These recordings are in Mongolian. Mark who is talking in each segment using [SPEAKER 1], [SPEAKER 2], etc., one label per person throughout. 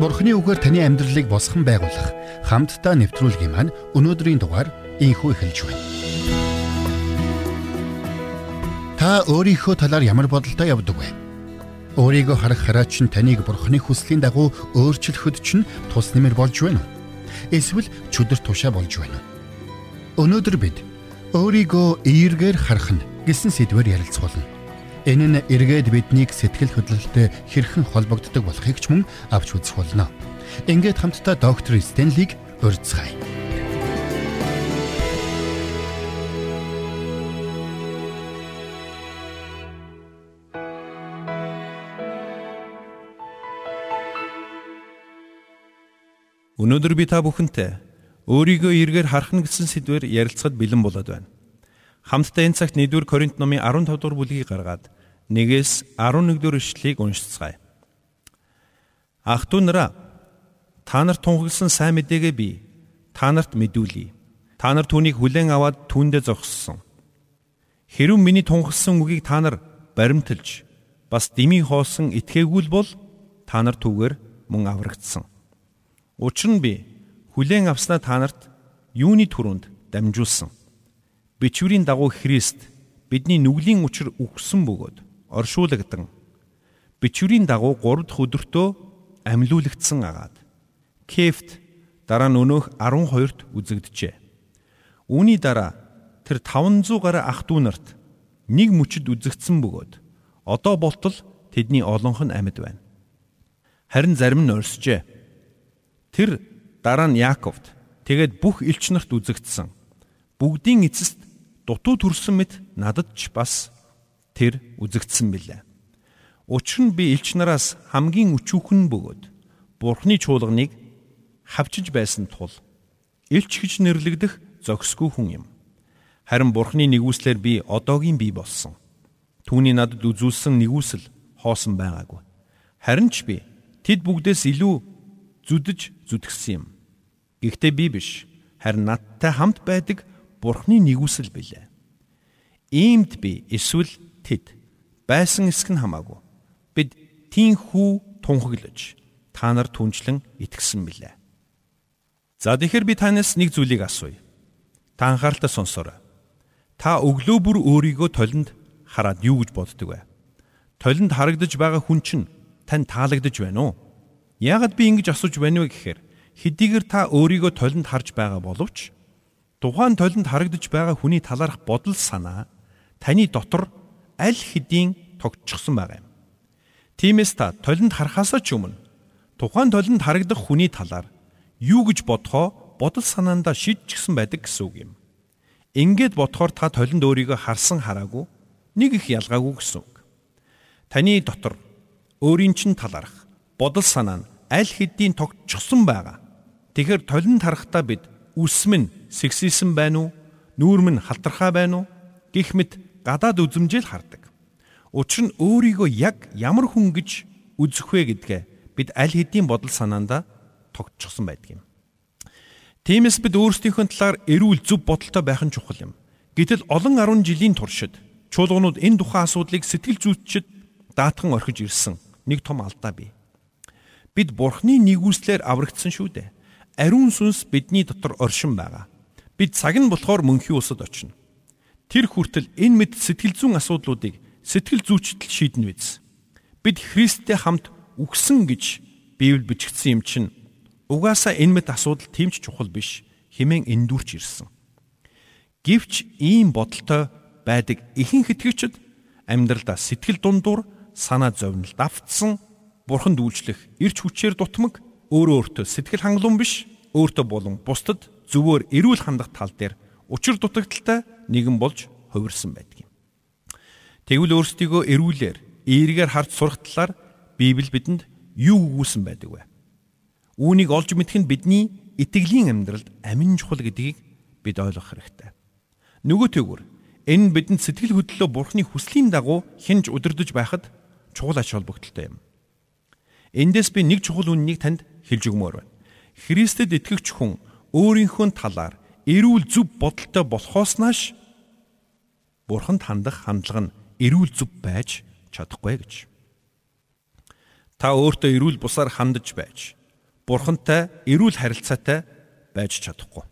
[SPEAKER 1] Бурхны үгээр таны амьдралыг босгон байгуулах хамтдаа нэвтрүүлгийн маань өнөөдрийн дугаар инхүү эхэлж байна. Та өөрийнхөө талаар ямар бодолтой явдаг вэ? Өөрийгөө харах хараа чинь таныг Бурхны хүслийн дагуу өөрчлөхөд чинь тус нэмэр болж байна уу? Эсвэл чөдөр тушаа болж байна уу? Өнөөдөр бид өөрийгөө эергээр харах нь гэсэн сэдвээр ярилцуулна. Энэ нь эргээд биднийг сэтгэл хөдлөлтөд хэрхэн холбогддог болохыг ч мөн авч үзэх болно. Ингээд хамтдаа доктор Стенлиг урьдцгаая.
[SPEAKER 2] Өнөөдөр би та бүхэнтэй өөрийгөө эргээр харах нь гэсэн сэдвээр ярилцахад бэлэн болоод байна. Хамтдаа энэ цагт 1-р Коринт номын 15 дугаар бүлгийг гаргаад 1-ээс 11 дугаар ишлэлийг уншицгаая. Ах トゥ нараа та нар тунхагласан сайн мэдээгээ би та нарт мэдүүлье. Та нар түүнийг хүлээн аваад түүндээ зогссон. Хэрвээ миний тунхагласан үгийг та нар баримталж бас дими хоосон итгээгүй бол та нар түүгээр мөн аврагдсан. Учир нь би хүлээн авснаа та нарт юуны түрүүнд дамжуулсан бичвэрийн дагуу Христ бидний нүглийн учир үхсэн бөгөөд оршуулгдан бичвэрийн дагуу 3 дахь өдөртөө амьлуулагдсан агаад Кефт дараа нь өнөөх 12-т үзэгджээ. Үүний дараа тэр 500 гаруй ах トゥ нарт нэг мөчөд үзэгдсэн бөгөөд одоо болтол тэдний олонх нь амьд байна. Харин зарим нь орсжээ. Тэр дараа нь Яаковт тэгээд бүх элч нарт үзэгдсэн. Бүгдийн эцэст дутуу төрсөн мэт надад ч бас тэр үзэгдсэн билээ. Учир нь би элч нараас хамгийн өчүүхэн бөгөөд Бурхны чуулганыг хавчиж байсан тул элч гэж нэрлэгдэх зохисгүй хүн юм. Харин Бурхны нэгүслэр би одоогийн бий болсон. Түүний надад үзүүлсэн нэгүсэл хоосон байгаагүй. Харин ч би тэд бүгдээс илүү зүдэж зүтгсэн юм. Гэхдээ би биш, харин надтай хамт байдаг Бурхны нэгүсэл билээ. Иймд би эсвэл тэд байсан эсэх нь хамаагүй. Бид тийхүү тунхаглаж та нар түнчлэн итгэсэн билээ. За тэгэхээр би танаас нэг зүйлийг асууя. Та анхааралтай сонсоорой. Та өглөө бүр өөрийгөө толинд хараад юу гэж боддөг вэ? Толинд харагдаж байгаа хүн чинь тань таалагдж байна уу? Яагаад би ингэж асууж байна вэ гэхээр хэдийгээр та өөрийгөө толинд харж байгаа боловч тухайн толинд харагдаж байгаа хүний талаарх бодол санаа таны дотор аль хэдийн тогтчихсон байгаа юм. Тиймээс та толинд харахаас ч өмнө тухайн толинд харагдах хүний талаар юу гэж бодхоо бодол санаандаа шийдчихсэн байдаг гэсэн үг юм. Ингээд бодохоор та толинд өөрийгөө харсан хараагүй нэг их ялгаагүй гэсэн үг. Таны дотор өөрийн чин талаарх бодол санаа нь аль хэдийн тогтчихсон байгаа. Тэгэхээр толинд харахтаа бид үсэм нь сексизм байна уу? Нүүрм нь халтархаа байна уу? гэх мэт гадаад үзмжэл хардаг. Учир нь өөрийгөө яг ямар хүн гэж үзэх вэ гэдгээ бид аль хэдийн бодол санаанда тогтчихсон байдаг юм. Тиймээс бид өөрсдийнхөө талаар эрүүл зөв бодолтой байх нь чухал юм. Гэтэл олон 10 жилийн туршид чуулганууд энэ тухайн асуудлыг сэтгэл зүйчид даатхан орхиж ирсэн нэг том алдаа бий. Бид бурхны нэгүслэр аврагдсан шүү дээ ариун сүнс бидний дотор оршин байгаа. Бид цаг нь болохоор мөнхийн усад очино. Тэр хүртэл энэ мэд сэтгэл зүйн асуудлуудыг сэтгэл зүйчдэл шийднэ биз. Бид Христтэй хамт үхсэн гэж Библи бичигдсэн юм чинь угаасаа энэ мэд асуудал тэмч чухал биш хэмээн эндүрч ирсэн. Гэвч ийм бодолтой байдаг ихэнх итгэгчид амьдралдаа сэтгэл дундуур санаа зовнилд автсан бурханд үйлчлэх эрч хүчээр дутмаг өөрөө өөртөө сэтгэл хангалуун биш өөртөө болон бусдад зөвөр эрүүл хандах тал дээр учир дутагдaltaй нэгэн болж хувирсан байдаг юм. Тэгвэл өөрсдийгөө эрүүлэр эергээр харж сурах талаар Библи бидэнд юу өгүүлсэн байдаг вэ? Үүнийг олж мэдэх нь бидний итгэлийн амьдралд амин чухал гэдгийг бид ойлгох хэрэгтэй. Нөгөө төгөр энэ бидэнд сэтгэл хөдлөлөө Бурхны хүслийн дагуу хинж удирдах байхад чухал ач холбогдолтой юм. Эндээс би нэг чухал үннийг танд хэлж өгмөр байна. Христэд итгэгч хүн өөрийнхөө талаар эрүүл зөв бодолтой болохоос нааш Бурханд хандах хандлага нь эрүүл зөв байж чадахгүй гэж. Та өөртөө эрүүл бусаар хандаж байж бурхантай эрүүл харилцаатай байж чадахгүй.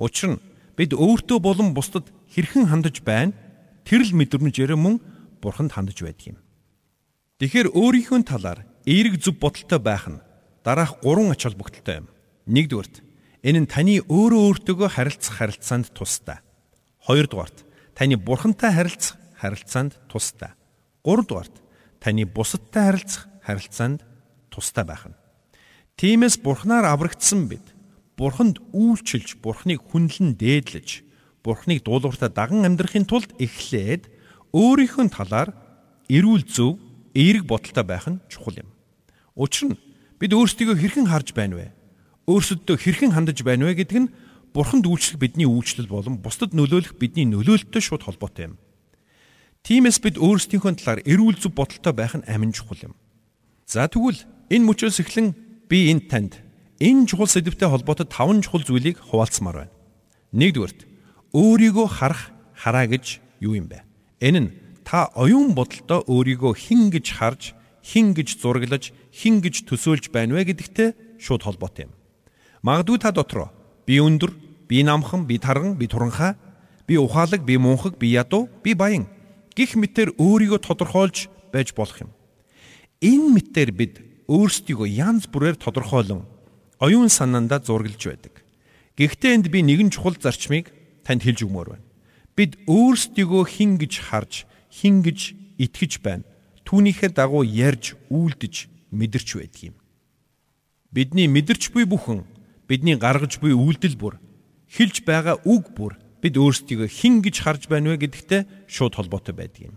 [SPEAKER 2] Учир нь бид өөртөө болон бусдад хэрхэн хандаж байна тэр л мэдрэмжээр мөн бурханд хандаж байдаг юм. Тэгэхээр өөрийнхөө талаар эерэг зүв бодолтой байх нь дараах гурван ач холбогдолтой юм. Нэгдүгээрт энэ нь таны өөрөө өөртөөгөө харилцах харилцаанд тустай. Хоёрдугаарт таны бурхантай харилцах харилцаанд тустай. Гуравдугаарт таны бусадтай харилцах харилцаанд тустай байх нь. Тиймээс бурхнаар аврагдсан бид бурханд үйлчилж, бурхныг хүнлэн дээдлэж, бурхныг дуулууртаа даган амьдрахын тулд эхлээд өөрийнхөө талаар эрүүл зөв, эерэг бодолтой байх нь чухал юм. Учир нь бид өөрсдийгөө хэрхэн харж байна вэ? Өөрсөддөө хэрхэн хандаж байна вэ гэдэг нь бурханд үйлчлэх бидний үйлчлэл болон бусдад нөлөөлөх бидний нөлөөлөлтөй шууд холбоотой юм. Тиймээс бид өөрсдийнхөө талаар эрүүл зөв бодолтой байх нь амин чухал юм. За тэгвэл энэ мөчөөс эхлэн би энд танд энэ чухал сэдвтэй холбоотой таван чухал зүйлийг хуваалцмаар байна. Нэгдүгээрт өөрийгөө харах хараа гэж юу юм бэ? Энэ нь та оюун бодолтой өөрийгөө хин гэж харж, хин гэж зураглаж, хин гэж төсөөлж байна вэ гэдэгтэй шууд холбоотой юм. Магадгүй та дотроо би өндөр, би намхан, би тарган, би туранхай, би ухаалаг, би мунхаг, би ядуу, би баян гих мэтэр өөрийгөө тодорхойлж байж болох юм. Энэ мэтэр бид өөрсдийгөө янз бүрээр тодорхойлон оюун санаандаа зургалж байдаг. Гэхдээ энд би нэгэн чухал зарчмыг танд хэлж өгмөр байна. Бид өөрсдийгөө хин гэж харж, хин гэж итгэж байна. Түүнийхээ дагуу ярьж, үйлдэж, мэдэрч байдаг юм. Бидний мэдэрч буй бүхэн, бидний гаргаж буй үйлдэл бүр, хэлж байгаа үг бүр бид өөрсдийгөө хин гэж харж байна вэ гэдэгтэй шууд холбоотой байдаг юм.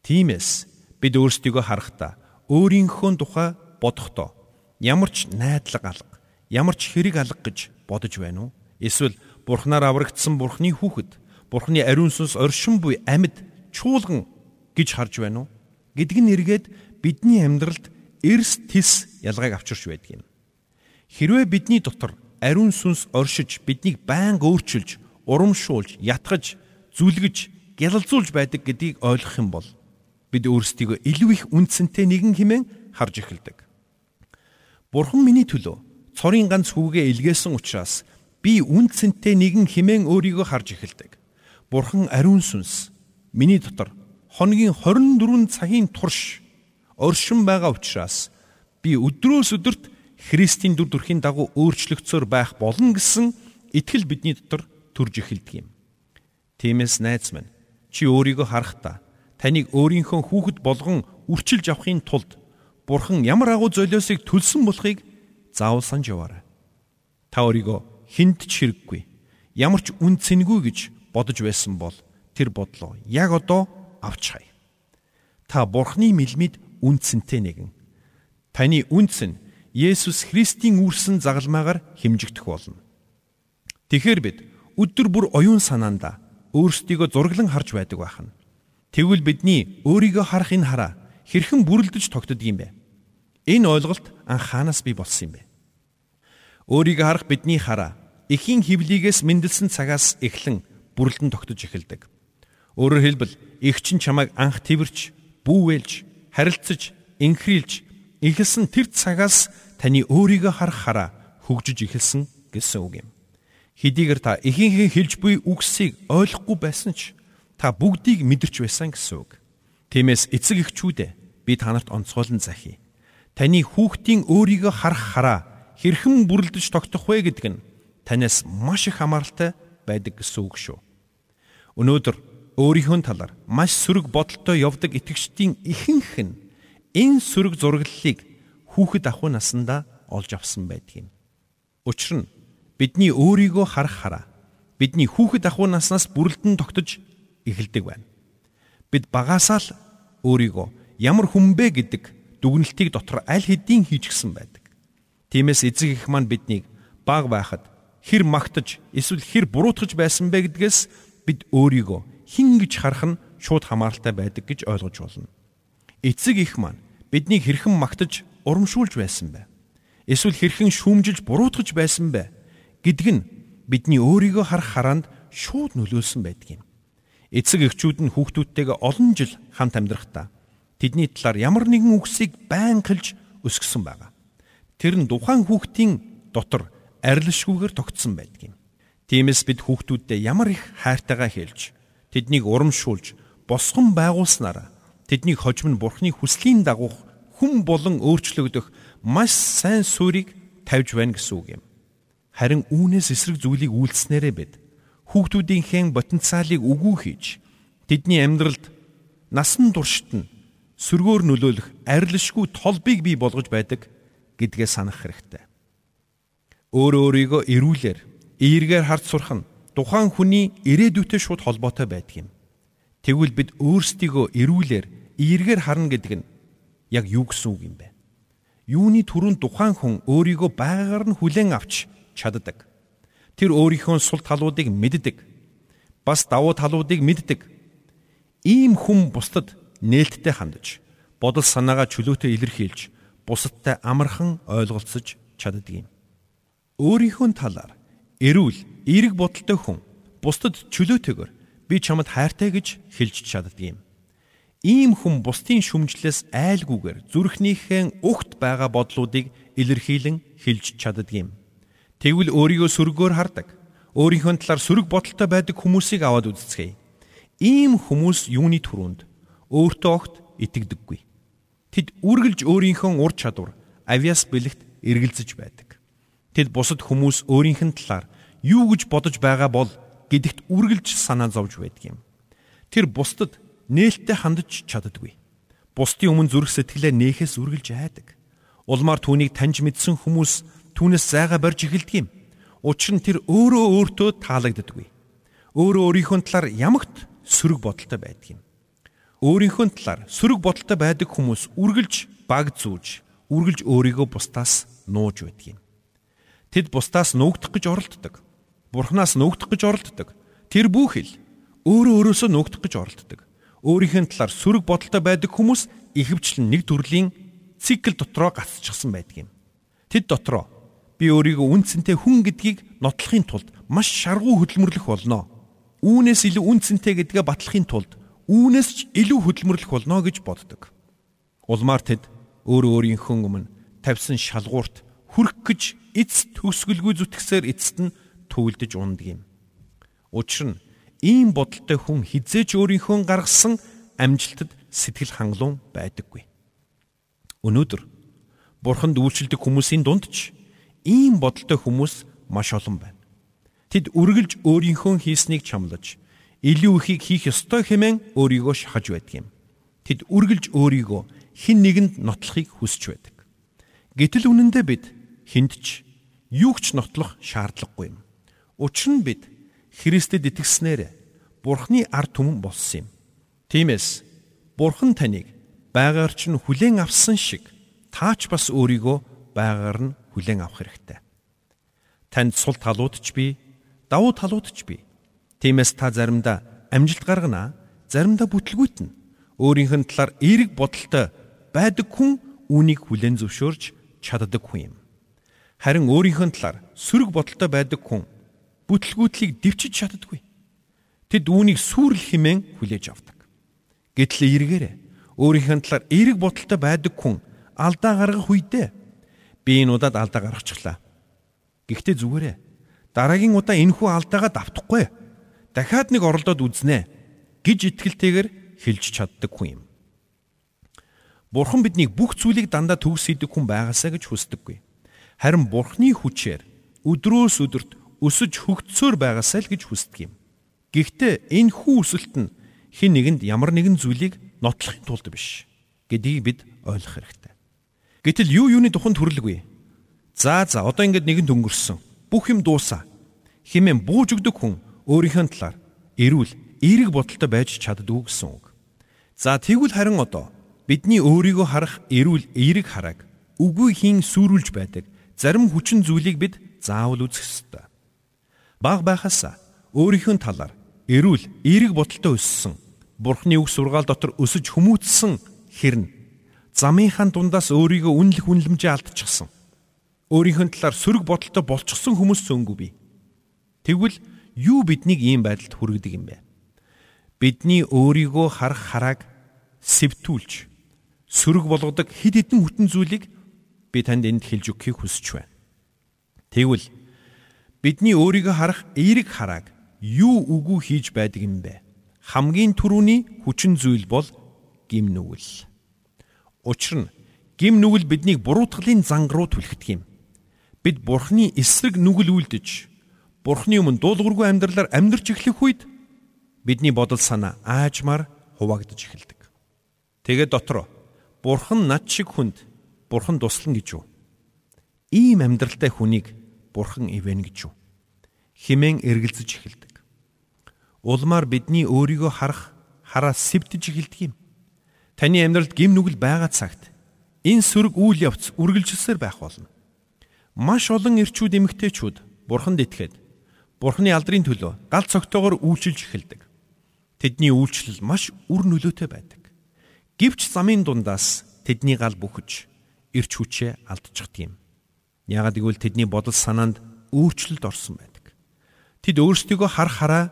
[SPEAKER 2] Тиймээс бид өөрсдийгөө харахтаа өөрийнхөө тухай бодохдоо ямар ч найдлага алга, ямар ч хэрэг алга гэж бодож байна уу? Эсвэл Бурхнаар аврагдсан Бурхны хүүхэд, Бурхны ариун сүнс оршин буй амьд чуулган гэж харж байна уу? гэдг нь эргээд бидний амьдралд эрс тис ялгааг авчирч байдаг юм. Хэрвээ бидний дотор ариун сүнс оршиж биднийг байнга өөрчилж, урамшуулж, ятгаж, зүлгэж, гялалзуулж байдаг гэдгийг ойлгох юм бол бид өөрсдийгөө илүү их үнцэнтэй нэгэн хэмээн харж эхэлдэг. Бурхан миний төлөө цорын ганц хүүгээ илгээсэн учраас би үнцэнтэй нэгэн хэмээн өөрийгөө харж эхэлдэг. Бурхан ариун сүнс миний дотор хоногийн 24 цагийн турш оршин байгаа учраас би өдрөөс өдөрт Христийн дүр төрхийн дагуу өөрчлөгцөөр байх болно гэсэн итгэл бидний дотор төрж эхэлдэг юм. Тиймээс найз минь чи өөрийгөө харахтаа таныг өөрийнхөө хүүхэд болгон үрчилж авахын тулд Бурхан ямар агуу золиосыг төлсөн болохыг заавал санаж яваарай. Та өөрийгөө хүнд ч хэрэггүй, ямар ч үн цэнгүй гэж бодож байсан бол тэр бодлоо яг одоо авч хай. Та Бурханы мэлмид үнцэнтэй нэгэн. Таны үнц нь Есүс Христийн үүрсэн загалмаагаар химжигдэх болно. Тэгэхээр бид өдөр бүр оюун санаандаа өөрсдийгөө зураглан харж байдаг байхна. Тэгвэл бидний өөрийгөө харах энэ хараа хэрхэн бүрлдэж тогтдог юм бэ? Энэ ойлголт анхаанаас бий болсон юм бэ. Өөрийгөө харах бидний хараа эхийн хөвлийгээс мэндэлсэн цагаас эхлэн бүрлдэн тогтож эхэлдэг. Өөрөөр хэлбэл эгчин чамайг анх тэрч, бүүвэлж, харилцаж, инхрийлж эхэлсэн тэр цагаас таны өөрийгөө харах хараа хөгжиж эхэлсэн гэсэн үг юм. Хэдийгээр та эхийнхээ хэлж буй үгсийг ойлгохгүй байсан ч та бүгдийг мэдэрч байсан гэсэн үг. Тиймээс эцэг эхчүүдээ би танарт онцгойлон захий. Таны хүүхдийн өөрийгөө харах хараа хэрхэн бүрлдэж тогтох вэ гэдг нь танаас маш их хамааралтай байдаг гэсэн үг шүү. Өнөөдөр өөрийнхөө талаар маш сөрөг бодолтой явдаг итгэгчдийн ихэнх нь энэ сөрөг зураглалыг хүүхэд ахуй насандаа олж авсан байдаг юм. Учир нь бидний өөрийгөө харах хараа бидний хүүхэд ахуй наснаас бүрлдэн тогтож эхэлдэг байна. Бид багасаа л өөрийгөө ямар хүн бэ гэдэг дүгнэлтийг дотор аль хэдийн хийж гисэн байдаг. Тиймээс эцэг их маань биднийг баг байхад хэр магтаж эсвэл хэр буруутгаж байсан бэ гэдгээс бид өөрийгөө хин гэж харах нь шууд хамааралтай байдаг гэж ойлгож болно. Эцэг их маань биднийг хэрхэн магтаж урамшуулж байсан бэ? Эсвэл хэрхэн шүүмжилж буруутгаж байсан бэ гэдг нь бидний өөрийгөө харах хараанд шууд нөлөөлсөн байдаг юм. Эцэг эхчүүд нь хүүхдүүдтэйгээ олон жил хамт амьдрахдаа тэдний талаар ямар нэгэн үгсийг байн хэлж өсгсөн байгаа. Тэр нь тухайн хүүхдийн дотор арилшгүйгээр тогтсон байдаг юм. Тиймээс бид хүүхдүүддээ ямар их хайртайгаа хэлж, тэднийг урамшуулж, босгон байгуулснараа тэднийг хожим нь Бурхны хүслийн дагуу хүн болон өөрчлөгдөх маш сайн суурийг тавьж байна гэсэн үг юм. Харин үүнээс эсрэг зүйлийг үйлснээрээ бид хүүхдүүдийнхээ потенциалыг үгүй хийж тэдний амьдралд насан туршид нь сөргөөр нөлөөлөх арилшгүй толбыг бий болгож байдаг гэдгээ санах хэрэгтэй. Өөрөө өөрийгөө эрүүлэр, эергээр харж сурах нь тухайн хүний ирээдүйтэй шууд холбоотой байдаг юм. Тэгвэл бид өөрсдийгөө эрүүлэр, эергээр харна гэдэг нь яг юу гэсэн үг юм бэ? Юуны түрүүнд тухайн хүн өөрийгөө байгаагаар нь хүлээн авч чаддаг. Тэр өөрийнхөө сул талуудыг мэддэг. Бас давуу талуудыг мэддэг. Ийм хүн бусдад нээлттэй хандаж, бодол санаагаа чөлөөтэй илэрхийлж, бусадтай амархан ойлголцож чаддаг юм. Өөрийнхөө талаар эрүүл, эерэг бодолтой хүн бусдад чөлөөтэйгээр би чамд хайртай гэж хэлж чаддаг юм. Ийм хүн бусдын шүмжлээс айлгүйгээр зүрхнийхээ угт байгаа бодлуудыг илэрхийлэн хэлж чаддаг юм. Тэгвэл өөрийгөө сөргөөр хардаг. Өөрийнхөө талаар сөрөг бодолтой байдаг хүмүүсийг аваад үзцгээе. Ийм хүмүүс юуны түрүүнд өөртөө огт итгэдэггүй. Тэд үргэлж өөрийнхөө ур чадвар, авиас бэлэгт эргэлзэж байдаг. Тэд бусад хүмүүс өөрийнх нь талаар юу гэж бодож байгаа бол гэдэгт үргэлж санаа зовж байдаг юм. Тэр бусдад нээлттэй хандж чаддаггүй. Бусдын өмнө зүрх сэтгэлээ нээхээс үргэлж айдаг. Улмаар түүнийг таньж мэдсэн хүмүүс түүнээс зайгаа барьж эхэлдэг юм. Учир нь тэр өөрөө өөртөө таалагддаггүй. Өөрөө өөрийнхөө талаар ямагт сөрөг бодолтой байдаг юм. Өөрийнхөө талаар сөрөг бодолтой байдаг хүмүүс үргэлж баг зүүж, үргэлж өөрийгөө бусдаас нууж байдаг юм. Тэд бусдаас нуугдах гэж оролддог. Бурханаас нуугдах гэж оролддог. Тэр бүхэл өөрөө өөрөөсөө нуугдах гэж оролддог. Өөрийнхөө талаар сөрөг бодолтой байдаг хүмүүс ихэвчлэн нэг төрлийн цикл дотроо гацчихсан байдаг юм. Тэд дотроо би өөрийгөө үнцэнтэй хүн гэдгийг нотлохын тулд маш шаргуу хөдөлмөрлөх болно. Үүнээс илүү үнцэнтэй гэдгээ батлахын тулд үүнээс ч илүү хөдөлмөрлөх болно гэж боддог. Улмаар тэд өөр өөрийнхөө өмнө тавьсан шалгуурт хүрх гэж эц төгсгөлгүй зүтгэсээр эцэст нь төвлөдөж ундаг юм. Учир нь ийм бодолтой хүн хизээч өөрийнхөө гаргасан амжилтад сэтгэл хангалуун байдаггүй. Өнөөдөр бурханд үйлчлдэг хүмүүсийн дунд ч ийм бодолтой хүмүүс маш олон байна. Тэд үргэлж өөрийнхөө хийснийг чамлаж илүү ихийг хийх ёстой хэмээн өөрийгөө шахаж байдаг юм. Тэд үргэлж өөрийгөө хин нэгэнд нотлохыг хүсэж байдаг. Гэтэл үнэндээ бид хүнд ч юу ч нотлох шаардлагагүй юм. Учир нь бид Христэд итгэснээр Бурхны ард түмэн болсон юм. Тиймээс Бурхан таныг байгаар чинь хүлээн авсан шиг таач бас өөрийгөө байгаар нь хүлээн авах хэрэгтэй. Танд сул талууд ч бий, давуу талууд ч бий. Тиймээс та заримдаа амжилт гаргана, заримдаа бүтлгүүтнэ. Өөрийнх нь талаар эерэг бодолтой байдаг хүн үүнийг хүлээн зөвшөөрж чаддаг хүн юм. Харин өөрийнх нь талаар сөрөг бодолтой байдаг хүн бүтлгүүтлийг дэвчиж чаддаггүй. Тэд үүнийг сүрэл химэн хүлээж авдаг. Гэтэл эргээрээ өөрийнх нь талаар эерэг бодолтой байдаг хүн алдаа гаргах үедээ би энэ удаад алдаа гаргачихлаа. Гэхдээ зүгээрээ дараагийн удаа энэхүү алдаагаа давтахгүй дахиад нэг оролдоод үзнэ гэж итгэлтэйгээр хэлж чаддаг хүн юм. Бурхан биднийг бүх зүйлийг дандаа төгс хийдэг хүн байгаасаа гэж хүсдэггүй. Харин Бурханы хүчээр өдрөөс өдөрт өсөж хөгжсөөр байгаасаа л гэж хүсдэг юм. Гэхдээ энэ хүү өсөлт нь хин нэгэнд ямар нэгэн зүйлийг нотлохын тулд биш гэдгийг бид ойлгох хэрэгтэй. Гэтэл юу юуны туханд хүрлэгүй. За за одоо ингэж нэгэнд өнгөрсөн. Бүх юм дуусаа. Химэн бууж өгдөг хүн өөрийнхөө талаар эрүүл эерэг бодолтой байж чаддгүй гэсэн үг. За тэгвэл харин одоо бидний өөрийгөө харах эрүүл эерэг харааг үгүй хийн сүрүүлж байдаг зарим хүчин зүйлийг бид заавал үзэх ёстой. Баг байхасаа өөрийнхөө талаар эрүүл эерэг бодолтой өссөн Бурхны үг сургаал дотор өсөж хүмүүцсэн хэрнэ замынхаа дундаас өөрийгөө үнэлэх үнэлэмжээ алдчихсан. Өөрийнхөө талаар сөрөг бодолтой болчихсон хүмүүс зөнгүү бий. Тэгвэл юу биднийг ийм байдалд хүргэдэг юм бэ? Бидний өөрийгөө харах харааг сэвтүүлж сөрөг болгодог хэд хэдэн хүтэн зүйлийг би танд энд хэлж өгөхийг хүсэж байна. Тэгвэл бидний өөрийгөө харах эерэг харааг юу үгүй хийж байдаг юм бэ? Хамгийн түрүүний хүчин зүйл бол гим нүгэл. Учир нь гим нүгэл биднийг буруутгалын занг руу түлхдэг юм. Бид бурхны эсрэг нүгэл үлдэж бурхны өмнө дуулуургүй амьдралаар амьдарч эхлэх үед бидний бодол санаа аажмаар хуваагдж эхэлдэг. Тэгээд дотор бурхан над шиг хүнд бурхан туслана гэж юу? Ийм амьдралтай хүнийг бурхан ивэн гэж юу? Химэн эргэлзэж эхэлдэг. Улмаар бидний өөрийгөө харах хараас сэвтэж эхэлдэг юм. Таны амьдралд гим нүгэл байгаа цагт энэ сөрөг үйл явц үргэлжилсээр байх болно. Маш олон эрчүүд эмэгтэйчүүд бурханд итгээд бурханы алдрын төлөө гал цогтойгоор үйлчилж эхэлдэг. Тэдний үйлчлэл маш үр нөлөөтэй байдаг. Гэвч замын дундаас тэдний гал бүхэж эрч хүчээ алдчихдаг юм. Яагад гэвэл тэдний бодол санаанд өөрчлөлт орсон байдаг. Тэд өөрсдийгөө хар хараа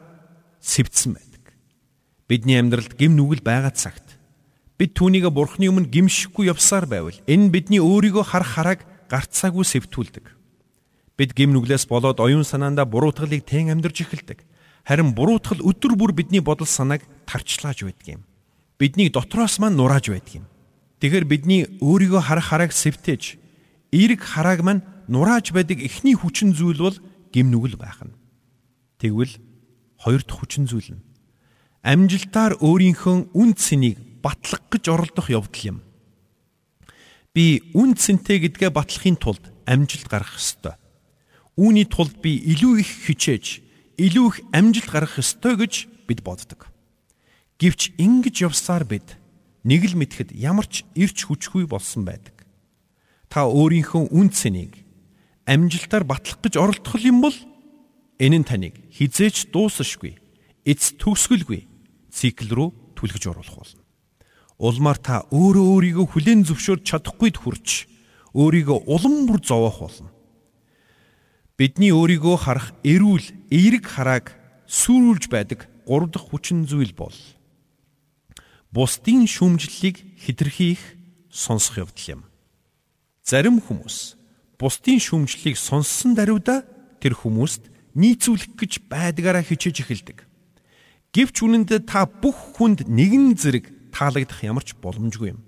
[SPEAKER 2] сэвдсэн байдаг. Бидний амьдралд гим нүгэл байгаа цагт бид түүнийг бурхны өмнө гимшихгүй явсаар байвал энэ бидний өөрийгөө харах харааг гарцаагүй сэвтүүлдэг. Бид гим нүглээс болоод оюун санаандаа буруутгалыг тэн амьдарч эхэлдэг. Харин буруутгал өдөр бүр бидний бодол санааг тарчлааж байдаг юм. Бидний дотроос маань нурааж байдаг юм. Тэгэхээр бидний өөрийгөө харах харааг сэвтээж эерэг харааг маань нурааж байдаг эхний хүчин зүйл бол гим нүгэл байх нь. Тэгвэл хоёр дахь хүчин зүйл нь амжилтаар өөрийнхөө үн цэнийг батлах гэж оролдох явдал юм. Би үн цэнтэй гэдгээ батлахын тулд амжилт гаргах ёстой. Үүний тулд би илүү их хичээж, илүү их амжилт гаргах ёстой гэж бид боддог. Гэвч ингэж явсаар бид нэг л мэдхэд ямар ч ирч хүчгүй болсон байдаг. Та өөрийнхөө үн цэнийг амжилтаар батлах гэж оролдох юм бол энэ нь таныг хизээч дуусашгүй, эц төгсгөлгүй цикл рүү түлхэж оруулах болно. Улмаар та өөрөө өөрийгөө хүлээн зөвшөөрч чадахгүйд хүрч өөрийгөө улам бүр зовоох болно. Бидний өөрийгөө харах эрүүл, эерэг харааг сүрүүлж байдаг гурав дахь хүчин зүйл бол бусдын шүүмжлэлийг хэтэрхийх сонсох явдал юм. Зарим хүмүүс бусдын шүүмжлэлийг сонссон даруйда тэр хүмүүст нийцүүлэх гэж байдгаараа хичээж эхэлдэг. Гэвч үнэндээ та бүх хүнд нэгэн зэрэг таалагдах ямар ч боломжгүй юм.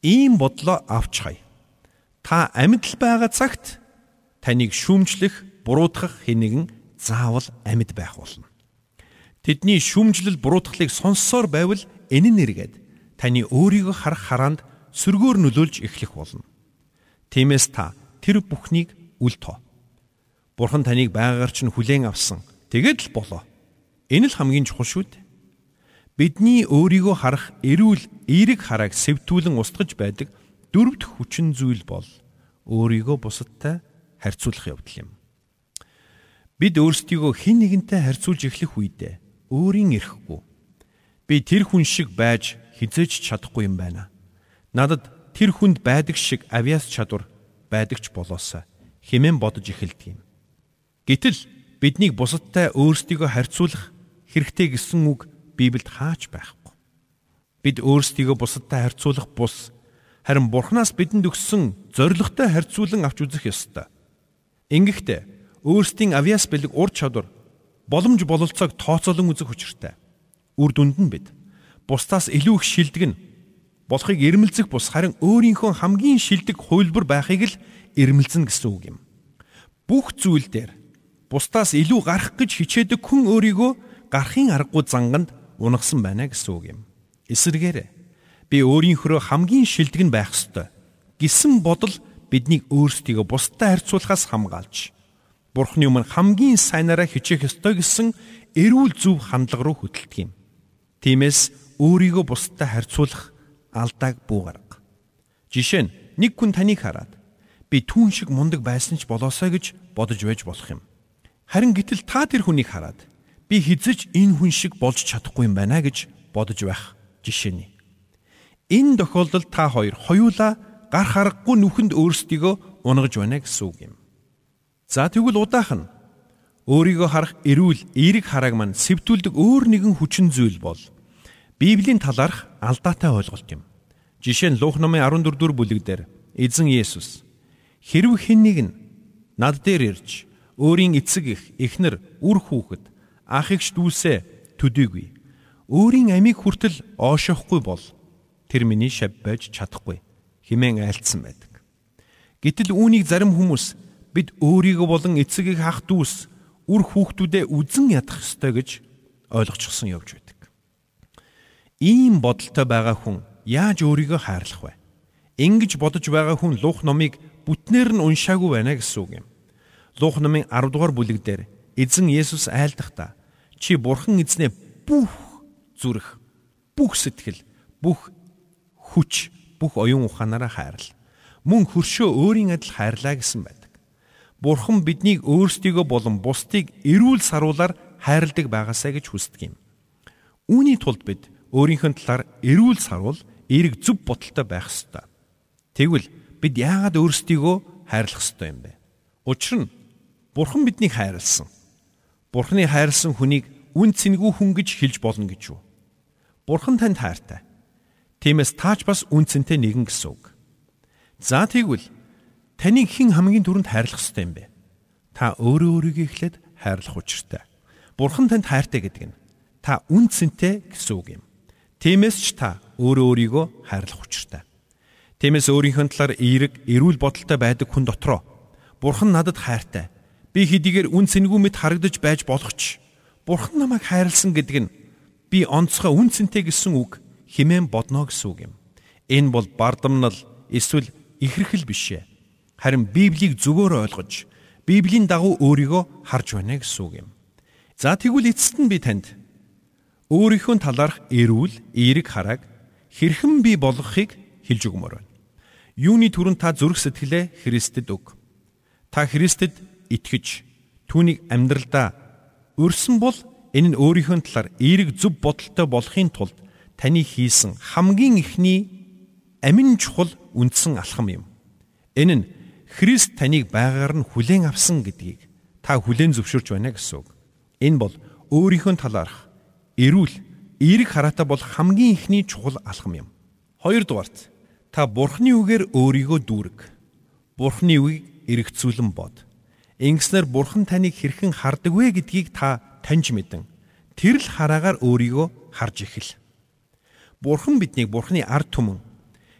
[SPEAKER 2] Ийм бодлоо авч хай. Та амьд л байгаа цагт таныг шүүмжлэх, буруутгах хинэгэн заавал амьд байх болно. Тэдний шүүмжлэл буруутгалыг сонссоор байвал энэ нь эргээд таны өөрийгөө харах хараанд сөргөөр нөлөөлж эхлэх болно. Тиймээс та тэр бүхнийг үл тоо. Бурхан таныг байгаагаар чинь хүлээн авсан. Тэгээд л болоо. Энэ л хамгийн чухал шүү дээ. Бидний өөрийгөө харах эрүүл эерэг харааг сэвтүүлэн устгаж байдаг дөрөв дэх хүчин зүйл бол өөрийгөө бусадтай харьцуулах явдал юм. Бид өөрсдийгөө хэн нэгэнтэй харьцуулж эхлэх үедээ өөрийн эрэхгүй би тэр хүн шиг байж хизээж чадахгүй юм байна. Надад тэр хүнд байдаг шиг авиас чадвар байдаг ч болоосаа хэмээн бодож эхэлдэг юм. Гэтэл биднийг бусадтай өөрсдийгөө харьцуулах хэрэгтэй гэсэн үг Библиэд хаач байхгүй. Бид өөрсдийгөө бусадтай харьцуулах бус харин Бурханаас бидэнд өгсөн зоригтой харьцуулан авч үзэх ёстой. Ингэхдээ өөрсдийн авиас бэлэг ур чадвар боломж бололцоог тооцоолон үзэх учиртай. Үр дүнд нь бид бусдаас илүү их шилдэг нь болохыг эрмэлзэх бус харин өөрийнхөө хамгийн шилдэг хувилбар байхыг л эрмэлзэн гэсэн үг юм. Бүх зүйл дээр бусдаас илүү гарах гэж хичээдэг хүн өөрийгөө гарахын аргагүй занганд унагсан байна гэсэн үг юм. Эсвэргээр би өөрийнхөө хамгийн шилдэг нь байх ёстой гэсэн бодол биднийг өөрсдийгөө бусдад харьцуулахаас хамгаалж Бурхны өмнө хамгийн сайнараа хичээх ёстой гэсэн эрүүл зөв хандлага руу хөтэлдэг юм. Тиймээс өөрийгөө бусдад харьцуулах алдааг бүү гарга. Жишээ нь нэг хүн таныг хараад би түүн шиг мундаг байсан ч болоосоо гэж бодож байж болох юм. Харин гэтэл та тэр хүнийг хараад би хизэж энэ хүн шиг болж чадахгүй юм байна гэж бодож байх жишээний. Энэ тохиолдолд та хоёр хоёулаа гар харахгүй нүхэнд өөрсдийгөө унгаж байна гэсэн үг юм. За тэгвэл удаах нь өөрийгөө харах эрүүл эерэг харааг мань сэвтүүлдэг өөр нэгэн хүчин зүйл бол Библийн талаарх алдаатай ойлголт юм. Жишээ нь Лух номын 14 дугаар бүлэг дээр эзэн Есүс хэрв хэн нэг нь над дээр ирж өөрийн эцэг их эхнэр үр хүүхэд ах эгч дүүсээ төдийгүй өөрийн амийг хүртэл оошоохгүй бол тэр миний шав байж чадахгүй химэн айлцсан байдаг. Гэтэл үүнийг зарим хүмүүс бид өөрийгөө болон эцэгийг хах дүүс үр хүүхдүүдээ үзен ядах ёстой гэж ойлгочихсон явж байдаг. Ийм бодолтой байгаа хүн яаж өөрийгөө хайрлах вэ? Ингэж бодож байгаа хүн Лух номыг бүтнээр нь уншаагүй байна гэсэн үг юм. Лух номын 10 дугаар бүлэг дээр эзэн Есүс айлдахдаа чи бурхан эзнээ бүх зүрх, бүх сэтгэл, бүх хүч, бүх оюун ухаанаараа хайрл. Мөн хөршөө өөрийн адил хайрлаа гэсэн байдаг. Бурхан биднийг өөрсдийгөө болон бусдыг эрүүл саруулаар хайрладаг байгаасаа гэж хүсдэг юм. Үүний тулд бид өөрийнхөө талаар эрүүл сарвал эерэг зөв бодолтой байх ёстой. Тэгвэл бид яагаад өөрсдийгөө хайрлах ёстой юм бэ? Учир нь Бурхан биднийг хайрлсан. Бурханы хайрлсан хүнийг үн цэнгүй хүн гэж хэлж болно гэж юу? Бурхан танд хайртай. Тиймээс таач бас үн цэнтэй нэгэн гэсэн үг. За тэгвэл таныг хэн хамгийн түрүүнд хайрлах ёстой юм бэ? Та өөрөө өөрийгөө эхлээд хайрлах учиртай. Бурхан танд хайртай гэдэг нь та үн цэнтэй гэсэн үг юм. Тиймээс ч та өөрөө өөрийгөө хайрлах учиртай. Тиймээс өөрийнхөө талаар эерэг, эрүүл бодолтой байдаг хүн дотроо Бурхан надад хайртай. Би хэдийгээр үн цэнгүй мэд харагдаж байж болох ч Бурхан намайг хайрлсан гэдэг нь би онцгой үн цэнтэй гэсэн үг химэн бодно гэсэн үг юм. Энэ бол бардамнал эсвэл ихэрхэл биш ээ. Харин Библийг зөвөөр ойлгож, Библийн дагуу өөрийгөө харж байна гэсэн үг юм. За тэгвэл эцэст нь би танд өөрийнхөө талаарх эрүүл, эерэг харааг хэрхэн бий болгохыг хэлж өгмөр байна. Юуны түрүүнд та зүрх сэтгэлээ Христэд өг. Та Христэд итгэж түүнийг амьдралдаа өрсөн бол энэ нь өөрийнхөө талаар эерэг зөв бодолтой болохын тулд таны хийсэн хамгийн ихний амин чухал үндсэн алхам юм. Энэ нь Христ таныг байгаагаар нь хүлээн авсан гэдгийг та хүлээн зөвшөөрч байна гэсэн үг. Энэ бол өөрийнхөө талаарх эрүүл эерэг хараатай бол хамгийн ихний чухал алхам юм. Хоёрдугаарт та Бурхны үгээр өөрийгөө дүүрэг. Бурхны үгийг эргцүүлэн бод. Ингэснээр Бурхан таныг хэрхэн хардаг вэ гэдгийг та таньж мэдэн тэр л хараагаар өөрийгөө харж эхэл. Бурхан биднийг Бурханы ард түмэн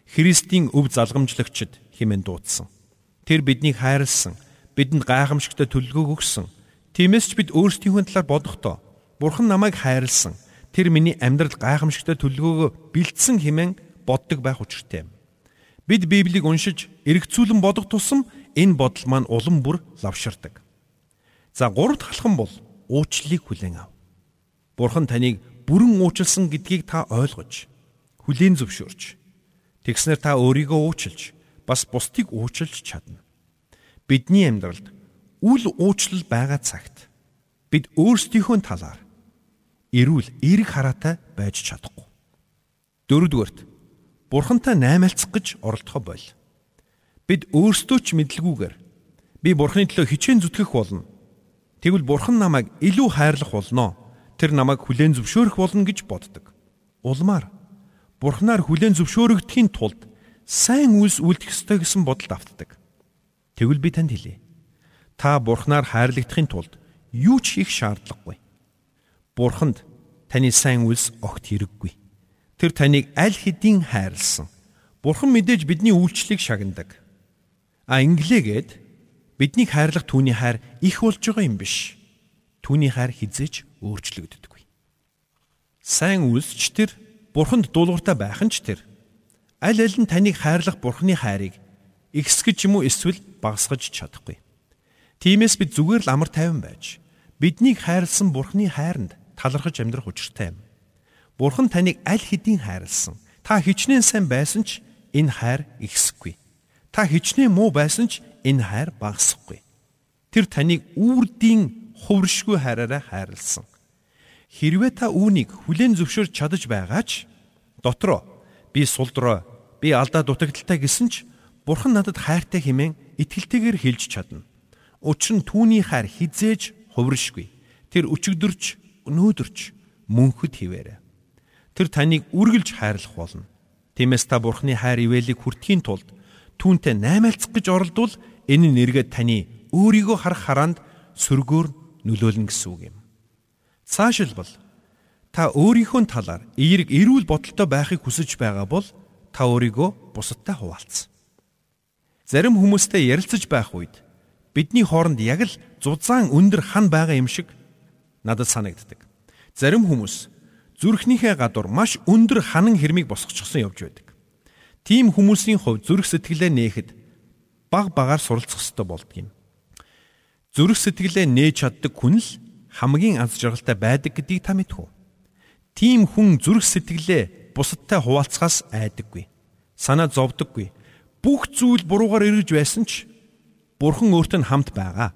[SPEAKER 2] Христийн өв залгамжлагчд хэмээн дуудсан. Тэр биднийг хайрлсан, бидэнд гайхамшигтай төлөвлөгөөг өгсөн Тиймээс ч бид өөрсдийнхөө талаар бодохдоо Бурхан намайг хайрлсан. Тэр миний амьдрал гайхамшигтай төлөвлөгөөгөө бэлдсэн хэмээн боддог байх учиртай юм. Бид Библийг уншиж эргцүүлэн бодох тусам энэ бодол маань улам бүр лавширдаг. За гуравт халхан бол уучлалыг хүлээн ав. Бурхан таныг бүрэн уучлсан гэдгийг та ойлгож хүлээн зөвшөөрч тэгснэр та өөрийгөө уучлж бас бусдыг уучлж чадна. Бидний амьдралд үл уучлал байгаа цагт бид өөрсдийнхөө талаар эрүүл эерэг хараатай байж чадахгүй. Дөрөвдүгээрт бурхантай наймаалцах гэж оролдохоо бойл. Бид өөрсдөө ч мэдлгүйгээр би бурханы төлөө хичээн зүтгэх болно. Тэгвэл бурхан намайг илүү хайрлах болно. Тэр намайг хүлээн зөвшөөрөх болно гэж боддог. Улмаар бурхнаар хүлээн зөвшөөрөгдөхийн тулд сайн үйлс үлдэх ёстой гэсэн бодолд автдаг. Тэгвэл би танд хэлье та бурхнаар хайрлагдахын тулд юу ч хийх шаардлагагүй. Бурханд таны сайн үйлс огт хэрэггүй. Тэр таныг аль хэдийн хайрлсан. Бурхан мэдээж бидний үйлчлэлийг шагнадаг. А инглигээд биднийг хайрлах түүний хайр их болж байгаа юм биш. Түүний хайр хизээч өөрчлөгддөггүй. Сайн үйлсч тэр бурханд дуулууртай байх нь ч тэр аль аль нь таныг хайрлах бурханы хайрыг ихсгэж юм уу эсвэл багасгаж чадахгүй. Тиймээс бид зүгээр л амар тайван байж биднийг хайрлсан Бурхны хайранд талархаж амьдрах учиртай юм. Бурхан таныг аль хэдийн хайрлсан. Та хичнээн сайн байсан ч энэ хайр ихсэхгүй. Та хичнээн муу байсан ч энэ хайр багасахгүй. Тэр таныг үрдийн хувиршгүй хайраараа хайрлсан. Хэрвээ та үүнийг хүлээн зөвшөөрч чадаж байгаа ч дотроо би сулдроо би алдаа дутагдaltaй гэсэн ч Бурхан надад хайртай хэмээн итгэлтэйгээр хэлж чадна. Учир нь түүний хайр хизээж хувиршгүй. Тэр өчигдөрч, өнөөдөрч мөнхөд хിവэрэ. Тэр таныг үргэлж хайрлах болно. Тиймээс та Бурхны хайр ивэлийг хүртэхийн тулд түүнтэй наймаалцах гэж оролдвол энэ нь эргээд таны өөрийгөө харах хараанд сөргөөр нөлөөлнө гэсэн үг юм. Цаашилбал та өөрийнхөө талаар эерэг эрүүл бодолтой байхыг хүсэж байгаа бол та өөрийгөө бусадтай хуваалц. Зарим хүмүүстэй ярилцаж байх үед бидний хооронд яг л зузаан өндөр хан байгаа юм шиг надад санагддаг. Зарим хүмүүс зүрхнийхээ гадуур маш өндөр ханан хэрмийг босгочихсон явж байдаг. Тийм хүмүүсийн хувь зүрх сэтгэлээ нээхэд баг багаар суралцах ёстой болдгийм. Зүрх сэтгэлээ нээж чаддаг хүн л хамгийн аз жаргалтай байдаг гэдгийг та мэдэх үү? Тийм хүн зүрх сэтгэлээ бусадтай хуваалцахаас айдаггүй. Санаа зовдөггүй. Бүх зүйл буруугаар эргэж байсан ч Бурхан өөртөө хамт байгаа.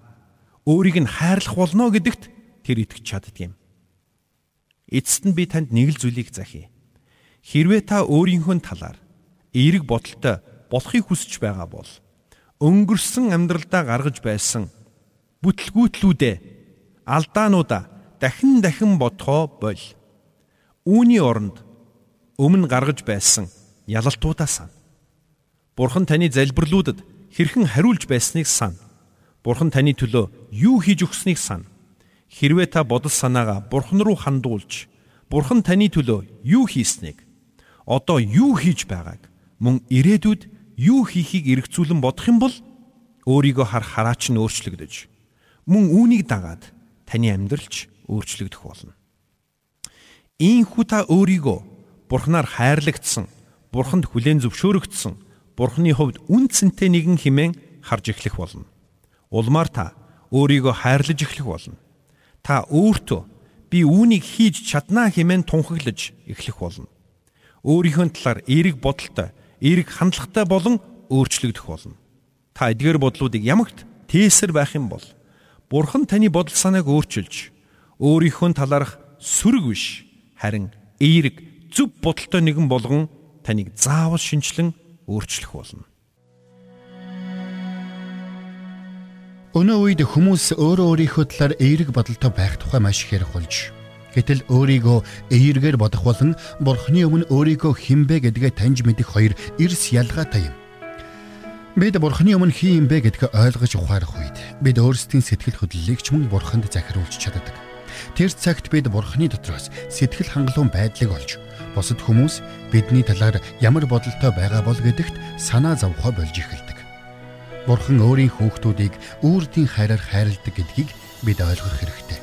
[SPEAKER 2] Өөрийг нь хайрлах болно гэдэгт тэр итгэж чаддаг юм. Эцэст нь би танд нэг л зүйлийг захий. Хэрвээ та өөрийнхөө талаар эерэг бодолтой болохыг хүсэж байгаа бол өнгөрсөн амьдралдаа гаргаж байсан бүтлгүүтлүүдээ алдаануудаа дахин дахин бодхоо боль. Үүний оронд өмнө гаргаж байсан ялалтуудаа сан. Бурхан таны залбирлуудад хэрхэн хариулж байсныг сан. Бурхан таны төлөө юу хийж өгснийг сан. Хэрвээ та бодол санаагаа Бурхан руу хандуулж, Бурхан таны төлөө юу хийснийг, одоо юу хийж байгааг, мөн ирээдүйд юу хийхийг эргцүүлэн бодох юм бол өөрийгөө харах хараач нь өөрчлөгдөж мөн үүнийг дагаад таны амьдралч өөрчлөгдөх болно. Ийхүү та өөрийгөө Бурхнаар хайрлагдсан, Бурханд хүлээн зөвшөөрөгдсөн, Бурхны хувьд үн цэнтэй нэгэн химэн харж эхлэх болно. Улмаар та өөрийгөө хайрлаж эхлэх болно. Та өөртөө би үүнийг хийж чаднаа хэмээн тунхаглаж эхлэх болно. Өөрийнхөө талаар эерэг бодолтой, эерэг хандлагатай болон өөрчлөгдөх болно. Та эдгээр бодлуудыг ямагт тээсэр байх юм бол Бурхан таны бодол санааг өөрчилж өөрийнхөө талаарх сүрэг биш харин эерэг зөв бодолтой нэгэн болгон таныг заавал шинчлэн өөрчлөх болно.
[SPEAKER 1] Өнөө үед хүмүүс өөрөө өөрийнхөө талаар эерэг бодолтой байх тухай маш их ярих болж гэтэл өөрийгөө эергээр бодох болон бурхны өмнө өөрийгөө хинбэ гэдгээ таньж мэдэх хоёр эрс ялгаатай юм. Бид бурхны өмнө хин юм бэ гэдгийг ойлгож ухаарах үед бид өөрсдийн сэтгэл хөдлөлийг ч мөн бурханд захируулж чаддаг. Тэр цагт бид бурхны дотроос сэтгэл хангалуун байдлыг олж бусад хүмүүс бидний талаар ямар бодолтой байгаа бол гэдэгт санаа зовхоо болж эхэлдэг. Бурхан өөрийн хүүхдүүдийг үрдийн хайраар хайрладаг гэдгийг бид ойлгох хэрэгтэй.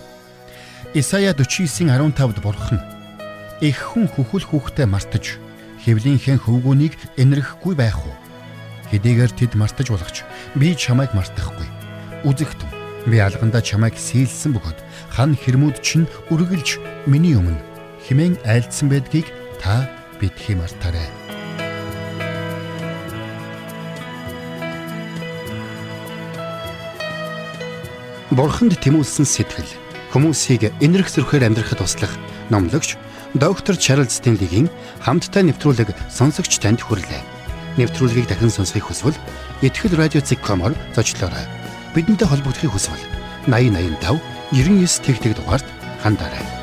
[SPEAKER 1] Исая 49:15-д Бурхан их хүн хөхөл хүүхдээ мартаж хэвлийнхээ хөвгүүнийг энэрхгүй байх уу? Хэдийгээр тэд мартаж болгоч би чамайг мартахгүй. Үзэгтэн би алгандаа чамайг сийлсэн бөгөөд хан хэрмүүд чинь үргэлж миний өмнө химэн айлдсан байдгийг та битгий мартаарай. Бурханд тэмүүлсэн сэтгэл хүмүүсийг энэрх зөрхөөр амьдрахад туслах номлогч доктор Чарлз Стенлигийн хамттай нэвтрүүлэг сонсогч танд хүрэлээ нэвтрүүлгийг дахин сонсохыг хүсвэл ихтгэл радиоцик.com-оор зочлоорой. Бидэнтэй холбогдохыг хүсвэл 8085 99 тэгтэг дугаард хандаарай.